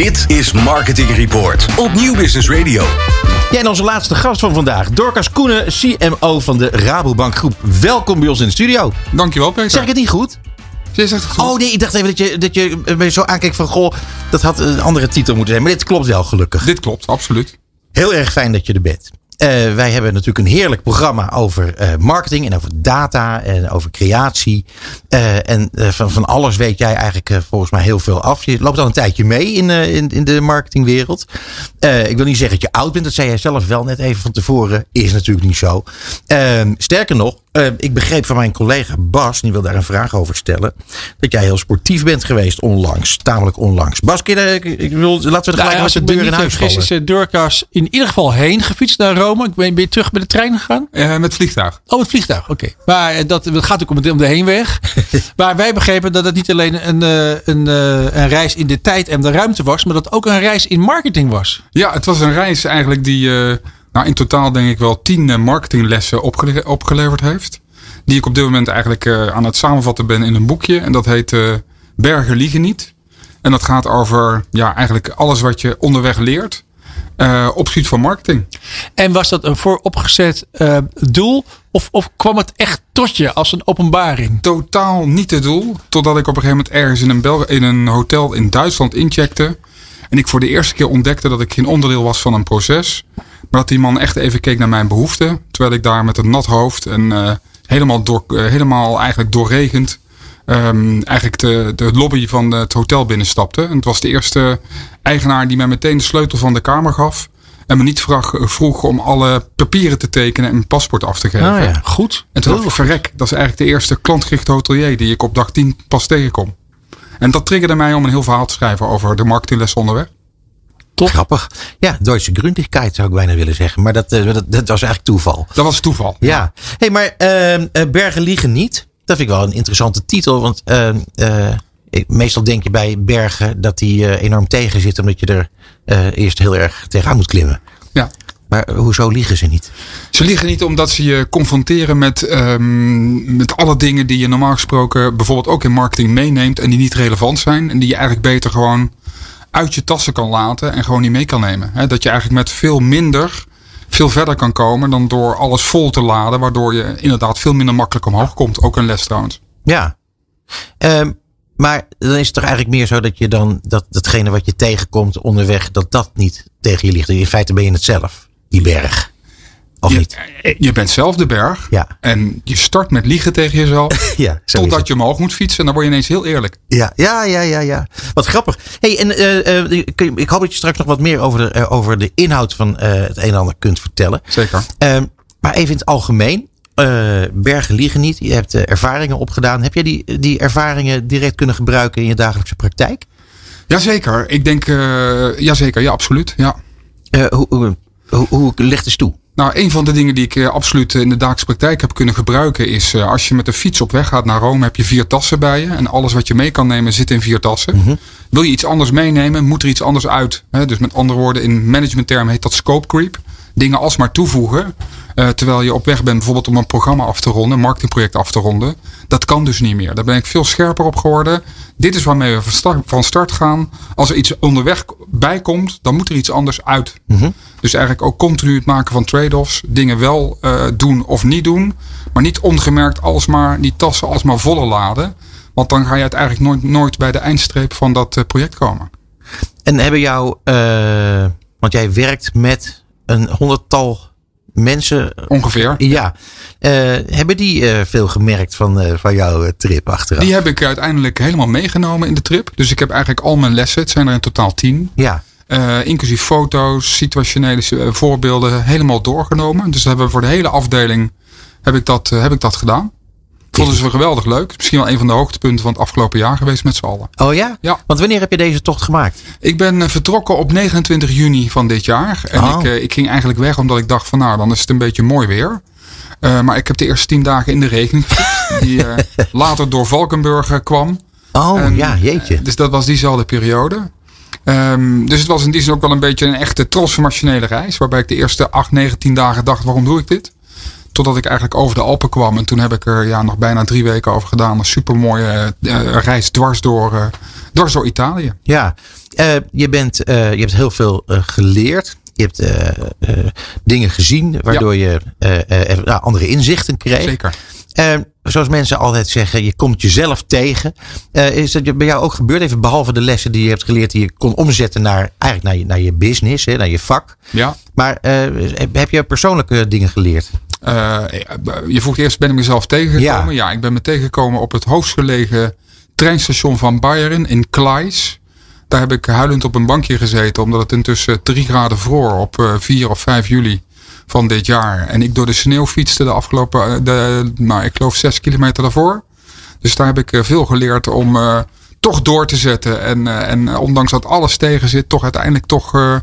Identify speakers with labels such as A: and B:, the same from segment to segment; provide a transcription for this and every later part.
A: Dit is Marketing Report op Nieuw Business Radio.
B: Ja, en onze laatste gast van vandaag, Dorcas Koenen, CMO van de Rabobank Groep. Welkom bij ons in de studio.
C: Dankjewel, Peter.
B: Zeg ik het niet goed?
C: Je zegt het goed.
B: Oh nee, ik dacht even dat je, dat je me zo aankeek van... Goh, dat had een andere titel moeten zijn. Maar dit klopt wel, gelukkig.
C: Dit klopt, absoluut.
B: Heel erg fijn dat je er bent. Uh, wij hebben natuurlijk een heerlijk programma over uh, marketing en over data en over creatie. Uh, en van, van alles weet jij eigenlijk volgens mij heel veel af. Je loopt al een tijdje mee in, in, in de marketingwereld. ik wil niet zeggen dat je oud bent, dat zei jij zelf wel net even van tevoren. Is natuurlijk niet zo. Ehm, sterker nog, uh, ik begreep van mijn collega Bas, die wil daar een vraag over stellen, dat jij heel sportief bent geweest onlangs, tamelijk onlangs. Bas, ik, ik wil, laten we er gelijk
D: nou,
B: met de deur in huis vallen.
D: is Durkas in ieder geval heen gefietst naar Rome. Ik ben, je terug met de trein gegaan?
C: Uh, met vliegtuig.
D: Oh, met vliegtuig, oké. Okay. Maar uh, dat, dat gaat ook om de, om de heenweg. maar wij begrepen dat het niet alleen een, een, een reis in de tijd en de ruimte was, maar dat het ook een reis in marketing was.
C: Ja, het was een reis eigenlijk die nou, in totaal denk ik wel tien marketinglessen opgele opgeleverd heeft. Die ik op dit moment eigenlijk aan het samenvatten ben in een boekje. En dat heet Bergen liegen niet. En dat gaat over ja, eigenlijk alles wat je onderweg leert. Uh, op gebied van marketing.
D: En was dat een vooropgezet doel? Of, of kwam het echt tot je als een openbaring?
C: Totaal niet het doel. Totdat ik op een gegeven moment ergens in een, Bel in een hotel in Duitsland incheckte. En ik voor de eerste keer ontdekte dat ik geen onderdeel was van een proces. Maar dat die man echt even keek naar mijn behoeften. Terwijl ik daar met een nat hoofd en uh, helemaal, door, helemaal eigenlijk doorregend. Um, eigenlijk de, de lobby van het hotel binnenstapte. En het was de eerste eigenaar die mij meteen de sleutel van de kamer gaf. En me niet vraag, vroeg om alle papieren te tekenen en mijn paspoort af te geven.
D: Ah ja, goed.
C: En toen dacht ik, verrek, dat is eigenlijk de eerste klantgerichte hotelier die ik op dag 10 pas tegenkom. En dat triggerde mij om een heel verhaal te schrijven over de marketingles onderweg.
B: Top. Grappig. Ja, Duitse Grundigkeit zou ik bijna willen zeggen. Maar dat, uh, dat, dat, was eigenlijk toeval.
C: Dat was toeval.
B: Ja. ja. hey, maar uh, Bergen liegen niet. Dat vind ik wel een interessante titel. Want uh, meestal denk je bij bergen dat die enorm tegen zit. Omdat je er eerst heel erg tegenaan moet klimmen.
C: Ja.
B: Maar hoezo liegen ze niet?
C: Ze liegen niet omdat ze je confronteren met, um, met alle dingen die je normaal gesproken bijvoorbeeld ook in marketing meeneemt en die niet relevant zijn. En die je eigenlijk beter gewoon uit je tassen kan laten en gewoon niet mee kan nemen. He, dat je eigenlijk met veel minder veel verder kan komen dan door alles vol te laden, waardoor je inderdaad veel minder makkelijk omhoog komt. Ook een les trouwens.
B: Ja. Um, maar dan is het toch eigenlijk meer zo dat je dan dat datgene wat je tegenkomt onderweg, dat dat niet tegen je ligt. In feite ben je het zelf, die berg. Of
C: je,
B: niet?
C: Je bent zelf de berg.
B: Ja.
C: En je start met liegen tegen jezelf.
B: ja,
C: totdat je omhoog moet fietsen. En dan word je ineens heel eerlijk.
B: Ja, ja, ja, ja. ja. Wat grappig. Hey, en uh, uh, ik hoop dat je straks nog wat meer over de, uh, over de inhoud van het een en ander kunt vertellen.
C: Zeker.
B: Ehm, maar even in het algemeen. bergen liegen niet. Je hebt ervaringen opgedaan. Heb jij die, die ervaringen direct kunnen gebruiken in je dagelijkse praktijk?
C: Jazeker. Ik denk, jazeker. Ja, absoluut. Ja.
B: hoe, hoe, hoe, hoe ligt eens toe?
C: Nou, een van de dingen die ik uh, absoluut in de dagelijkse praktijk heb kunnen gebruiken is uh, als je met de fiets op weg gaat naar Rome, heb je vier tassen bij je. En alles wat je mee kan nemen zit in vier tassen.
B: Mm -hmm.
C: Wil je iets anders meenemen, moet er iets anders uit. Hè? Dus met andere woorden, in managementtermen heet dat scope creep. Dingen alsmaar toevoegen. Uh, terwijl je op weg bent bijvoorbeeld om een programma af te ronden, een marketingproject af te ronden. Dat kan dus niet meer. Daar ben ik veel scherper op geworden. Dit is waarmee we van start, van start gaan. Als er iets onderweg bij komt, dan moet er iets anders uit.
B: Mm -hmm.
C: Dus eigenlijk ook continu het maken van trade-offs. Dingen wel uh, doen of niet doen. Maar niet ongemerkt alsmaar die tassen alsmaar volle laden. Want dan ga je uiteindelijk nooit, nooit bij de eindstreep van dat uh, project komen.
B: En hebben jou, uh, want jij werkt met een honderdtal mensen.
C: Ongeveer.
B: Ja. Uh, hebben die uh, veel gemerkt van, uh, van jouw trip achteraf?
C: Die heb ik uiteindelijk helemaal meegenomen in de trip. Dus ik heb eigenlijk al mijn lessen, het zijn er in totaal tien.
B: Ja.
C: Inclusief foto's, situationele voorbeelden, helemaal doorgenomen. Dus dat hebben we voor de hele afdeling heb ik dat, heb ik dat gedaan. Vonden ze geweldig leuk. Misschien wel een van de hoogtepunten van het afgelopen jaar geweest met z'n allen.
B: Oh ja?
C: Ja.
B: Want wanneer heb je deze tocht gemaakt?
C: Ik ben uh, vertrokken op 29 juni van dit jaar. En
B: Oh.
C: ik, ik ging eigenlijk weg omdat ik dacht van nou, dan is het een beetje mooi weer. Uh, maar ik heb de eerste tien dagen in de gefietst. die uh, later door Valkenburg kwam.
B: Oh en, ja, jeetje.
C: Dus dat was diezelfde periode. Um, dus het was in die zin ook wel een beetje een echte transformationele reis. Waarbij ik de eerste 8, 9, 10 dagen dacht, waarom doe ik dit? Totdat ik eigenlijk over de Alpen kwam. En toen heb ik er ja, nog bijna drie weken over gedaan. Een supermooie uh, reis dwars door, uh, dwars door Italië.
B: Ja, je, bent, je hebt heel veel geleerd. Je hebt dingen gezien waardoor je nou, andere inzichten kreeg.
C: Zeker.
B: Zoals mensen altijd zeggen, je komt jezelf tegen. Is dat bij jou ook gebeurd? Even behalve de lessen die je hebt geleerd, die je kon omzetten naar, eigenlijk naar je, naar je business, hè, naar je vak.
C: Ja.
B: Maar heb je persoonlijke dingen geleerd?
C: Eh, je vroeg eerst, ben ik mezelf tegengekomen?
B: Ja.
C: Ja. ik ben me tegengekomen op het hoogstgelegen treinstation van Bayern in Kleis. Daar heb ik huilend op een bankje gezeten, omdat het intussen 3 graden vroor op eh, 4 of 5 juli van dit jaar. En ik door de sneeuw fietste de afgelopen, eh, de, nou, ik geloof 6 kilometer daarvoor. Dus daar heb ik eh, veel geleerd om eh, toch door te zetten. En, eh, en eh, ondanks dat alles tegen zit, toch uiteindelijk toch eh,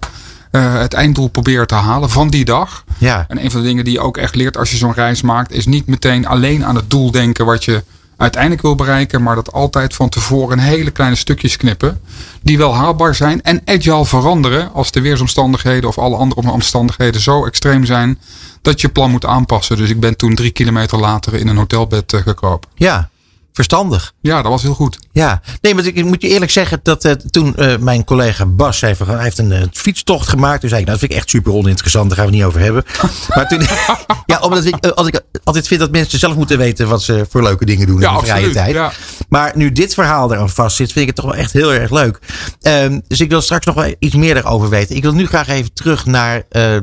C: eh, het einddoel proberen te halen van die dag.
B: Ja.
C: En een van de dingen die je ook echt leert als je zo'n reis maakt, is niet meteen alleen aan het doel denken wat je uiteindelijk wil bereiken, maar dat altijd van tevoren hele kleine stukjes knippen, die wel haalbaar zijn en agile veranderen als de weersomstandigheden of alle andere omstandigheden zo extreem zijn dat je plan moet aanpassen. Dus ik ben toen drie kilometer later in een hotelbed eh, gekropen.
B: Ja, verstandig.
C: Ja, dat was heel goed.
B: Ja, nee, maar ik moet je eerlijk zeggen dat eh, toen eh, mijn collega Bas van, hij heeft een eh, fietstocht gemaakt. Toen zei ik, nou, dat vind ik echt super oninteressant, daar gaan we het niet over hebben. maar toen, ja, omdat ik, eh, als ik altijd vind dat mensen zelf moeten weten wat ze voor leuke dingen doen
C: Ja,
B: in de vrije tijd.
C: ja.
B: Maar nu dit verhaal eraan vast zit, vind ik het toch wel echt heel erg leuk. Ehm, dus ik wil straks nog wel iets meer daarover weten. Ik wil nu graag even terug naar eh, eh,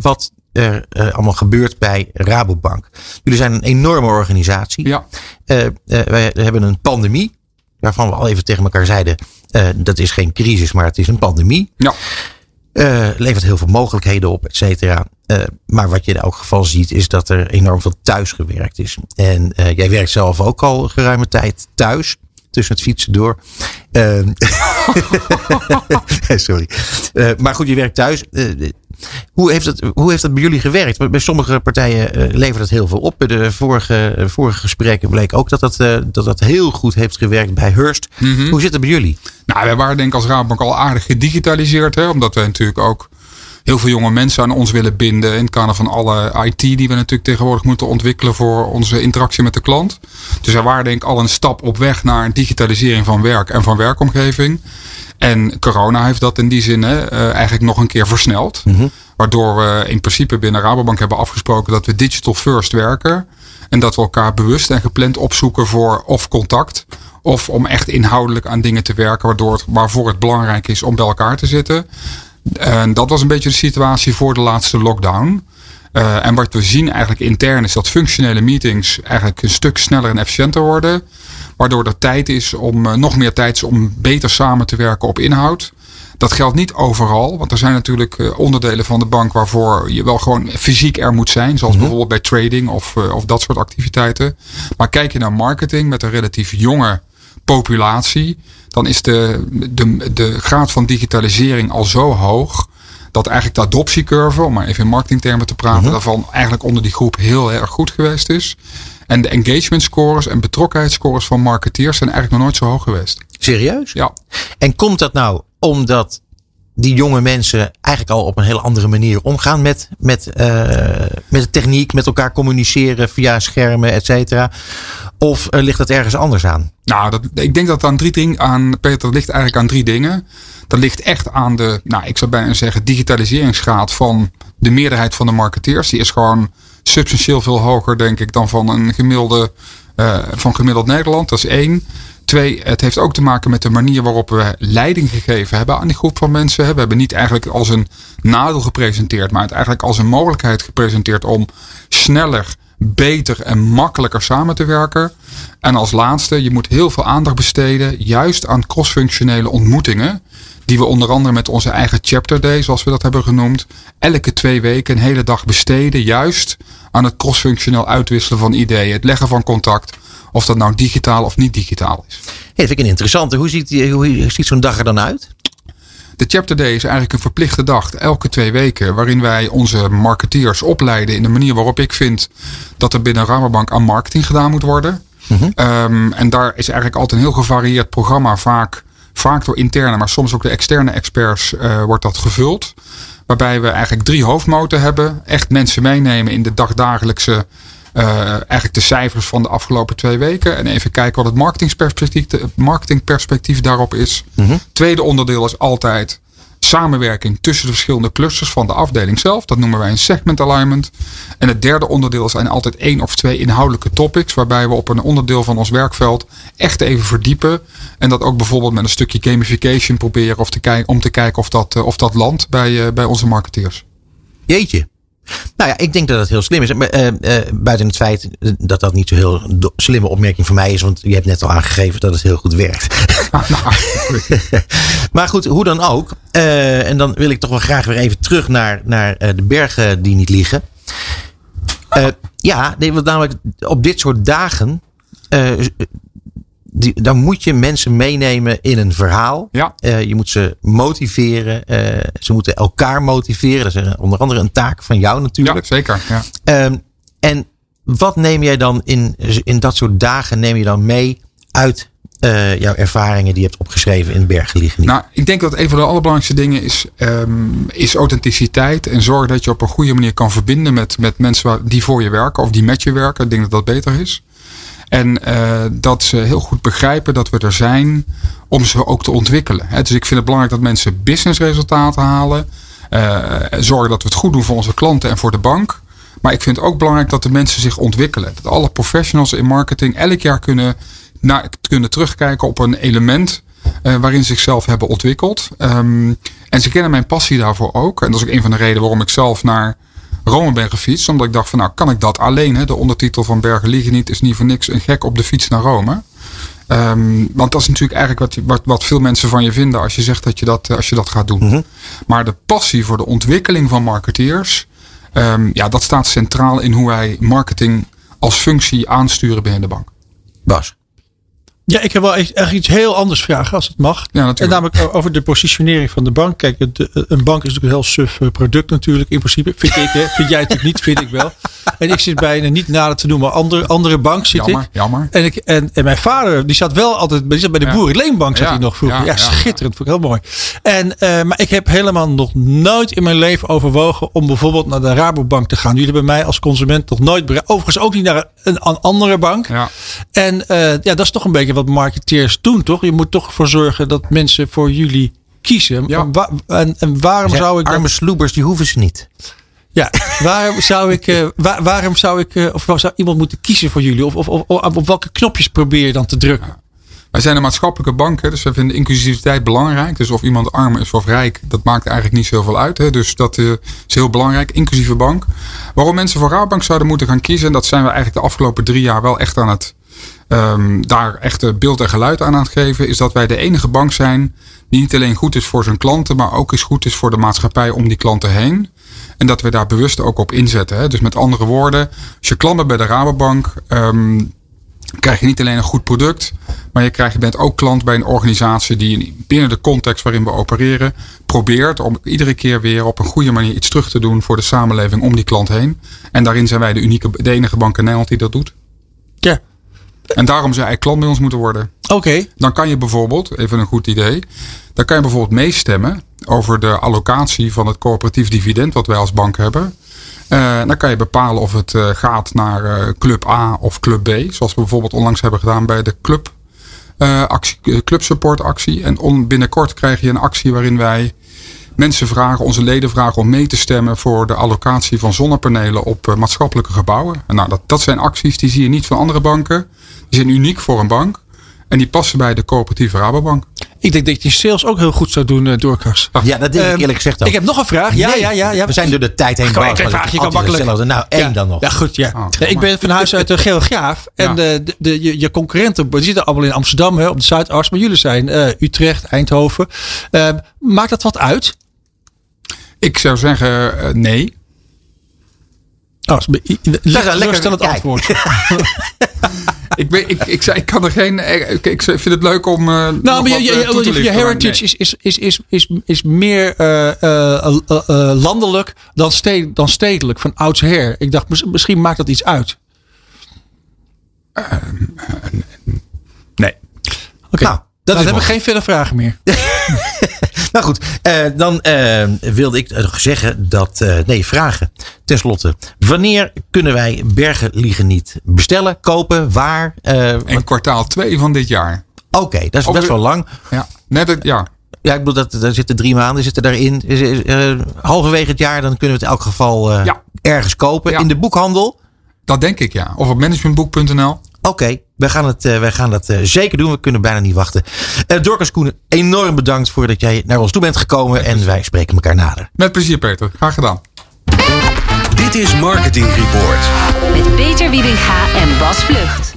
B: wat er eh, allemaal gebeurt bij Rabobank. Jullie zijn een enorme organisatie.
C: Ja,
B: eh, wij hebben een pandemie, waarvan we al even tegen elkaar zeiden, dat is geen crisis, maar het is een pandemie.
C: ja.
B: Levert heel veel mogelijkheden op, et cetera. Maar wat je in elk geval ziet, is dat er enorm veel thuis gewerkt is. En jij werkt zelf ook al geruime tijd thuis, tussen het fietsen door. Sorry. Maar goed, je werkt thuis. Hoe heeft, het, hoe heeft dat bij jullie gewerkt? Bij sommige partijen eh, levert het heel veel op. Bij de vorige, eh, vorige gesprekken bleek ook dat dat, eh, dat dat heel goed heeft gewerkt bij Hurst. Hoe zit het bij jullie?
C: Nou, wij waren denk ik als Rabobank al aardig gedigitaliseerd. Hè? Omdat wij natuurlijk ook heel veel jonge mensen aan ons willen binden. In het kader van alle IT die we natuurlijk tegenwoordig moeten ontwikkelen voor onze interactie met de klant. Dus wij waren denk ik al een stap op weg naar een digitalisering van werk en van werkomgeving. En corona heeft dat in die zin hè, eh, eigenlijk nog een keer versneld. Waardoor we in principe binnen Rabobank hebben afgesproken dat we digital first werken. En dat we elkaar bewust en gepland opzoeken voor of contact. Of om echt inhoudelijk aan dingen te werken. Waardoor het, waarvoor het belangrijk is om bij elkaar te zitten. En dat was een beetje de situatie voor de laatste lockdown. Eh, en wat we zien eigenlijk intern is dat functionele meetings eigenlijk een stuk sneller en efficiënter worden. Waardoor er tijd is om eh, nog meer tijd is om beter samen te werken op inhoud. Dat geldt niet overal, want er zijn natuurlijk eh, onderdelen van de bank waarvoor je wel gewoon fysiek er moet zijn. Zoals bijvoorbeeld bij trading of, of dat soort activiteiten. Maar kijk je naar marketing met een relatief jonge populatie, dan is de, de, de graad van digitalisering al zo hoog. Dat eigenlijk de adoptiecurve, om maar even in marketingtermen te praten, daarvan eigenlijk onder die groep heel erg goed geweest is. En de engagement scores en betrokkenheidsscores van marketeers zijn eigenlijk nog nooit zo hoog geweest.
B: Serieus?
C: Ja,
B: En komt dat nou omdat die jonge mensen eigenlijk al op een hele andere manier omgaan met, met, eh, met de techniek, met elkaar communiceren via schermen, et cetera? Of eh, ligt dat ergens anders aan?
C: Nou, dat, ik denk dat aan drie dingen aan, Peter, dat ligt eigenlijk aan drie dingen. Dat ligt echt aan de, nou, ik zou bijna zeggen, digitaliseringsgraad van de meerderheid van de marketeers. Die is gewoon substantieel veel hoger, denk ik, dan van een gemiddelde, eh, van gemiddeld Nederland. Dat is één. Twee, het heeft ook te maken met de manier waarop we leiding gegeven hebben aan die groep van mensen. We hebben niet eigenlijk als een nadeel gepresenteerd, maar het eigenlijk als een mogelijkheid gepresenteerd om sneller, beter en makkelijker samen te werken. En als laatste, je moet heel veel aandacht besteden juist aan crossfunctionele ontmoetingen. Die we onder andere met onze eigen chapter day, zoals we dat hebben genoemd, elke twee weken een hele dag besteden. Juist aan het crossfunctioneel uitwisselen van ideeën, het leggen van contact. Of dat nou digitaal of niet digitaal is.
B: Hey, vind ik een interessante. Hoe ziet, hoe ziet zo'n dag er dan uit?
C: De Chapter Day is eigenlijk een verplichte dag, elke twee weken, waarin wij onze marketeers opleiden in de manier waarop ik vind dat er binnen Rabobank aan marketing gedaan moet worden. Ehm, en daar is eigenlijk altijd een heel gevarieerd programma, vaak, vaak door interne, maar soms ook de externe experts eh, wordt dat gevuld. Waarbij we eigenlijk drie hoofdmoten hebben. Echt mensen meenemen in de dagdagelijkse eh, eigenlijk de cijfers van de afgelopen twee weken. En even kijken wat het marketingperspectief, het marketingperspectief daarop is. Tweede onderdeel is altijd samenwerking tussen de verschillende clusters van de afdeling zelf. Dat noemen wij een segment alignment. En het derde onderdeel zijn altijd één of twee inhoudelijke topics. Waarbij we op een onderdeel van ons werkveld echt even verdiepen. En dat ook bijvoorbeeld met een stukje gamification proberen of te om te kijken of dat, eh, of dat landt bij, eh, bij onze marketeers.
B: Jeetje. Nou ja, ik denk dat het heel slim is. Eh, eh, buiten het feit dat dat niet zo heel slimme opmerking van mij is. Want je hebt net al aangegeven dat het heel goed werkt.
C: Nou,
B: maar goed, hoe dan ook. eh, en dan wil ik toch wel graag weer even terug naar, naar de bergen die niet liegen. Ja, nee, want namelijk op dit soort dagen. Die, dan moet je mensen meenemen in een verhaal.
C: Ja.
B: Eh, je moet ze motiveren. eh, ze moeten elkaar motiveren. Dat is onder andere een taak van jou natuurlijk.
C: ja, zeker. Ja.
B: Ehm, en wat neem jij dan in, in dat soort dagen neem je dan mee uit eh, jouw ervaringen die je hebt opgeschreven in Bergen liggen?
C: Nou, ik denk dat een van de allerbelangrijkste dingen is, ehm, is authenticiteit. En zorg dat je op een goede manier kan verbinden met, met mensen waar- die voor je werken of die met je werken. Ik denk dat dat beter is. En eh, dat ze heel goed begrijpen dat we er zijn om ze ook te ontwikkelen. Dus ik vind het belangrijk dat mensen businessresultaten halen. Eh, zorgen dat we het goed doen voor onze klanten en voor de bank. Maar ik vind het ook belangrijk dat de mensen zich ontwikkelen. Dat alle professionals in marketing elk jaar kunnen, naar, kunnen terugkijken op een element eh, waarin ze zichzelf hebben ontwikkeld. Ehm, en ze kennen mijn passie daarvoor ook. En dat is ook een van de redenen waarom ik zelf naar Rome ben gefietst. Omdat ik dacht van nou kan ik dat alleen. Hè? De ondertitel van Bergen liegen niet is niet voor niks een gek op de fiets naar Rome. Ehm, want dat is natuurlijk eigenlijk wat, wat, wat veel mensen van je vinden als je zegt dat je dat, eh, als je dat gaat doen. Maar de passie voor de ontwikkeling van marketeers, ehm, ja, dat staat centraal in hoe wij marketing als functie aansturen binnen de bank.
B: Bas.
D: Ja, ik heb wel echt, echt iets heel anders vragen, als het mag.
C: Ja.
D: En namelijk over de positionering van de bank. Kijk, het, eh, een bank is natuurlijk een heel suf eh, product natuurlijk, in principe. Vind ik, hè? Vind jij natuurlijk niet, vind ik wel. En ik zit bij een niet nader te noemen andere, andere bank zit
C: Jammer,
D: ik.
C: jammer.
D: En, ik en, en mijn vader, die zat wel altijd die zat bij de
C: Ja.
D: Boerenleenbank zat
C: Ja,
D: hij nog vroeger. Ja, schitterend. Vond ik heel mooi. En, eh, maar ik heb helemaal nog nooit in mijn leven overwogen om bijvoorbeeld naar de Rabobank te gaan. Jullie hebben mij als consument nog nooit bereikt. Overigens ook niet naar een, een andere bank.
C: Ja.
D: En eh, ja, dat is toch een beetje wat marketeers doen, toch? Je moet toch ervoor zorgen dat mensen voor jullie kiezen.
C: Ja.
D: En, wa- en, en waarom zou ik dan-
B: arme sloebers, die hoeven ze niet.
D: ja, waarom zou ik, eh, waar- waarom zou ik, eh, of zou iemand moeten kiezen voor jullie? Of, of, of, of op welke knopjes probeer je dan te drukken?
C: Wij zijn een maatschappelijke bank, hè, dus we vinden inclusiviteit belangrijk. Dus of iemand arm is of rijk, dat maakt eigenlijk niet zoveel uit. Hè. Dus dat eh, is heel belangrijk, inclusieve bank. Waarom mensen voor Rabobank zouden moeten gaan kiezen, en dat zijn we eigenlijk de afgelopen drie jaar wel echt aan het, ehm, daar echt beeld en geluid aan aan het geven, is dat wij de enige bank zijn die niet alleen goed is voor zijn klanten, maar ook eens goed is voor de maatschappij om die klanten heen. En dat we daar bewust ook op inzetten. Hè. Dus met andere woorden, als je klant bent bij de Rabobank, ehm, krijg je niet alleen een goed product, maar je, krijgt, je bent ook klant bij een organisatie die binnen de context waarin we opereren probeert om iedere keer weer op een goede manier iets terug te doen voor de samenleving om die klant heen. En daarin zijn wij de, unieke, enige bank in Nederland die dat doet.
D: Ja,
C: En daarom zou hij klant bij ons moeten worden.
D: oké.
C: Dan kan je bijvoorbeeld, even een goed idee, dan kan je bijvoorbeeld meestemmen over de allocatie van het coöperatief dividend wat wij als bank hebben. Eh, dan kan je bepalen of het eh, gaat naar eh, club A of club B. Zoals we bijvoorbeeld onlangs hebben gedaan bij de club, actie, club support actie. En on, binnenkort krijg je een actie waarin wij mensen vragen, onze leden vragen om mee te stemmen voor de allocatie van zonnepanelen op maatschappelijke gebouwen. En nou, dat, dat zijn acties die zie je niet van andere banken. Die zijn uniek voor een bank. En die passen bij de coöperatieve Rabobank.
D: Ik denk dat je sales ook heel goed zou doen, uh, Doorkas.
B: Ja, dat denk ik
D: Ehm,
B: eerlijk gezegd ook.
D: Ik heb nog een vraag. Ja,
B: Nee,
D: ja, ja. ja.
B: We zijn door de tijd heen. Want
D: vraagje,
B: het is
D: kan makkelijk.
B: hetzelfde. Nou, één
D: ja.
B: dan nog.
D: Ja, goed. Ja.
C: Oh,
D: ik ben van huis uit een geograaf. En
C: Ja.
D: de, de, de- je, je concurrenten, die zitten allemaal in Amsterdam, hè, op de Zuidas. Maar jullie zijn eh, Utrecht, Eindhoven. Eh, maakt dat wat uit?
C: Ik zou zeggen eh, nee.
D: Oh, is een be-
B: lekker- kijk.
D: antwoord.
C: Ik, weet, ik, ik, zei, ik kan er geen. eh, Ik, ik vind het leuk om. eh,
D: Nou, maar je,
C: eh,
D: je,
C: toe te
D: je, je
C: lichten, maar
D: heritage
C: nee.
D: is, is, is, is, is, is meer eh, eh, eh, eh, landelijk dan, sted, dan stedelijk, van oudsher. Ik dacht, mis- misschien maakt dat iets uit.
C: Nee.
D: Oké,
B: Nou, dat
D: dan
B: is
D: heb ik
B: mooi.
D: geen verder vragen meer.
B: Nou goed, eh, dan eh, wilde ik zeggen dat. eh, nee, vragen. Ten slotte, wanneer kunnen wij Bergen Liegen niet bestellen, kopen, waar?
C: En kwartaal 2 van dit jaar.
B: Oké, dat is
C: Over-
B: best wel lang.
C: Ja, net het jaar.
B: Ja, ik bedoel, dat, daar zitten drie maanden zitten daarin. Halverwege het jaar, dan kunnen we het in elk geval
C: Ja.
B: ergens kopen.
C: Ja.
B: In de boekhandel.
C: Dat denk ik ja. Of op managementboek.nl.
B: Oké, wij gaan het, eh, wij gaan dat eh, zeker doen. We kunnen bijna niet wachten. Uh, Dorcas Koenen, enorm bedankt voor dat jij naar ons toe bent gekomen. En wij spreken elkaar nader.
C: Met plezier Peter. Graag gedaan.
A: Dit is Marketing Report.
E: Met Peter Wiebinga en Bas Vlucht.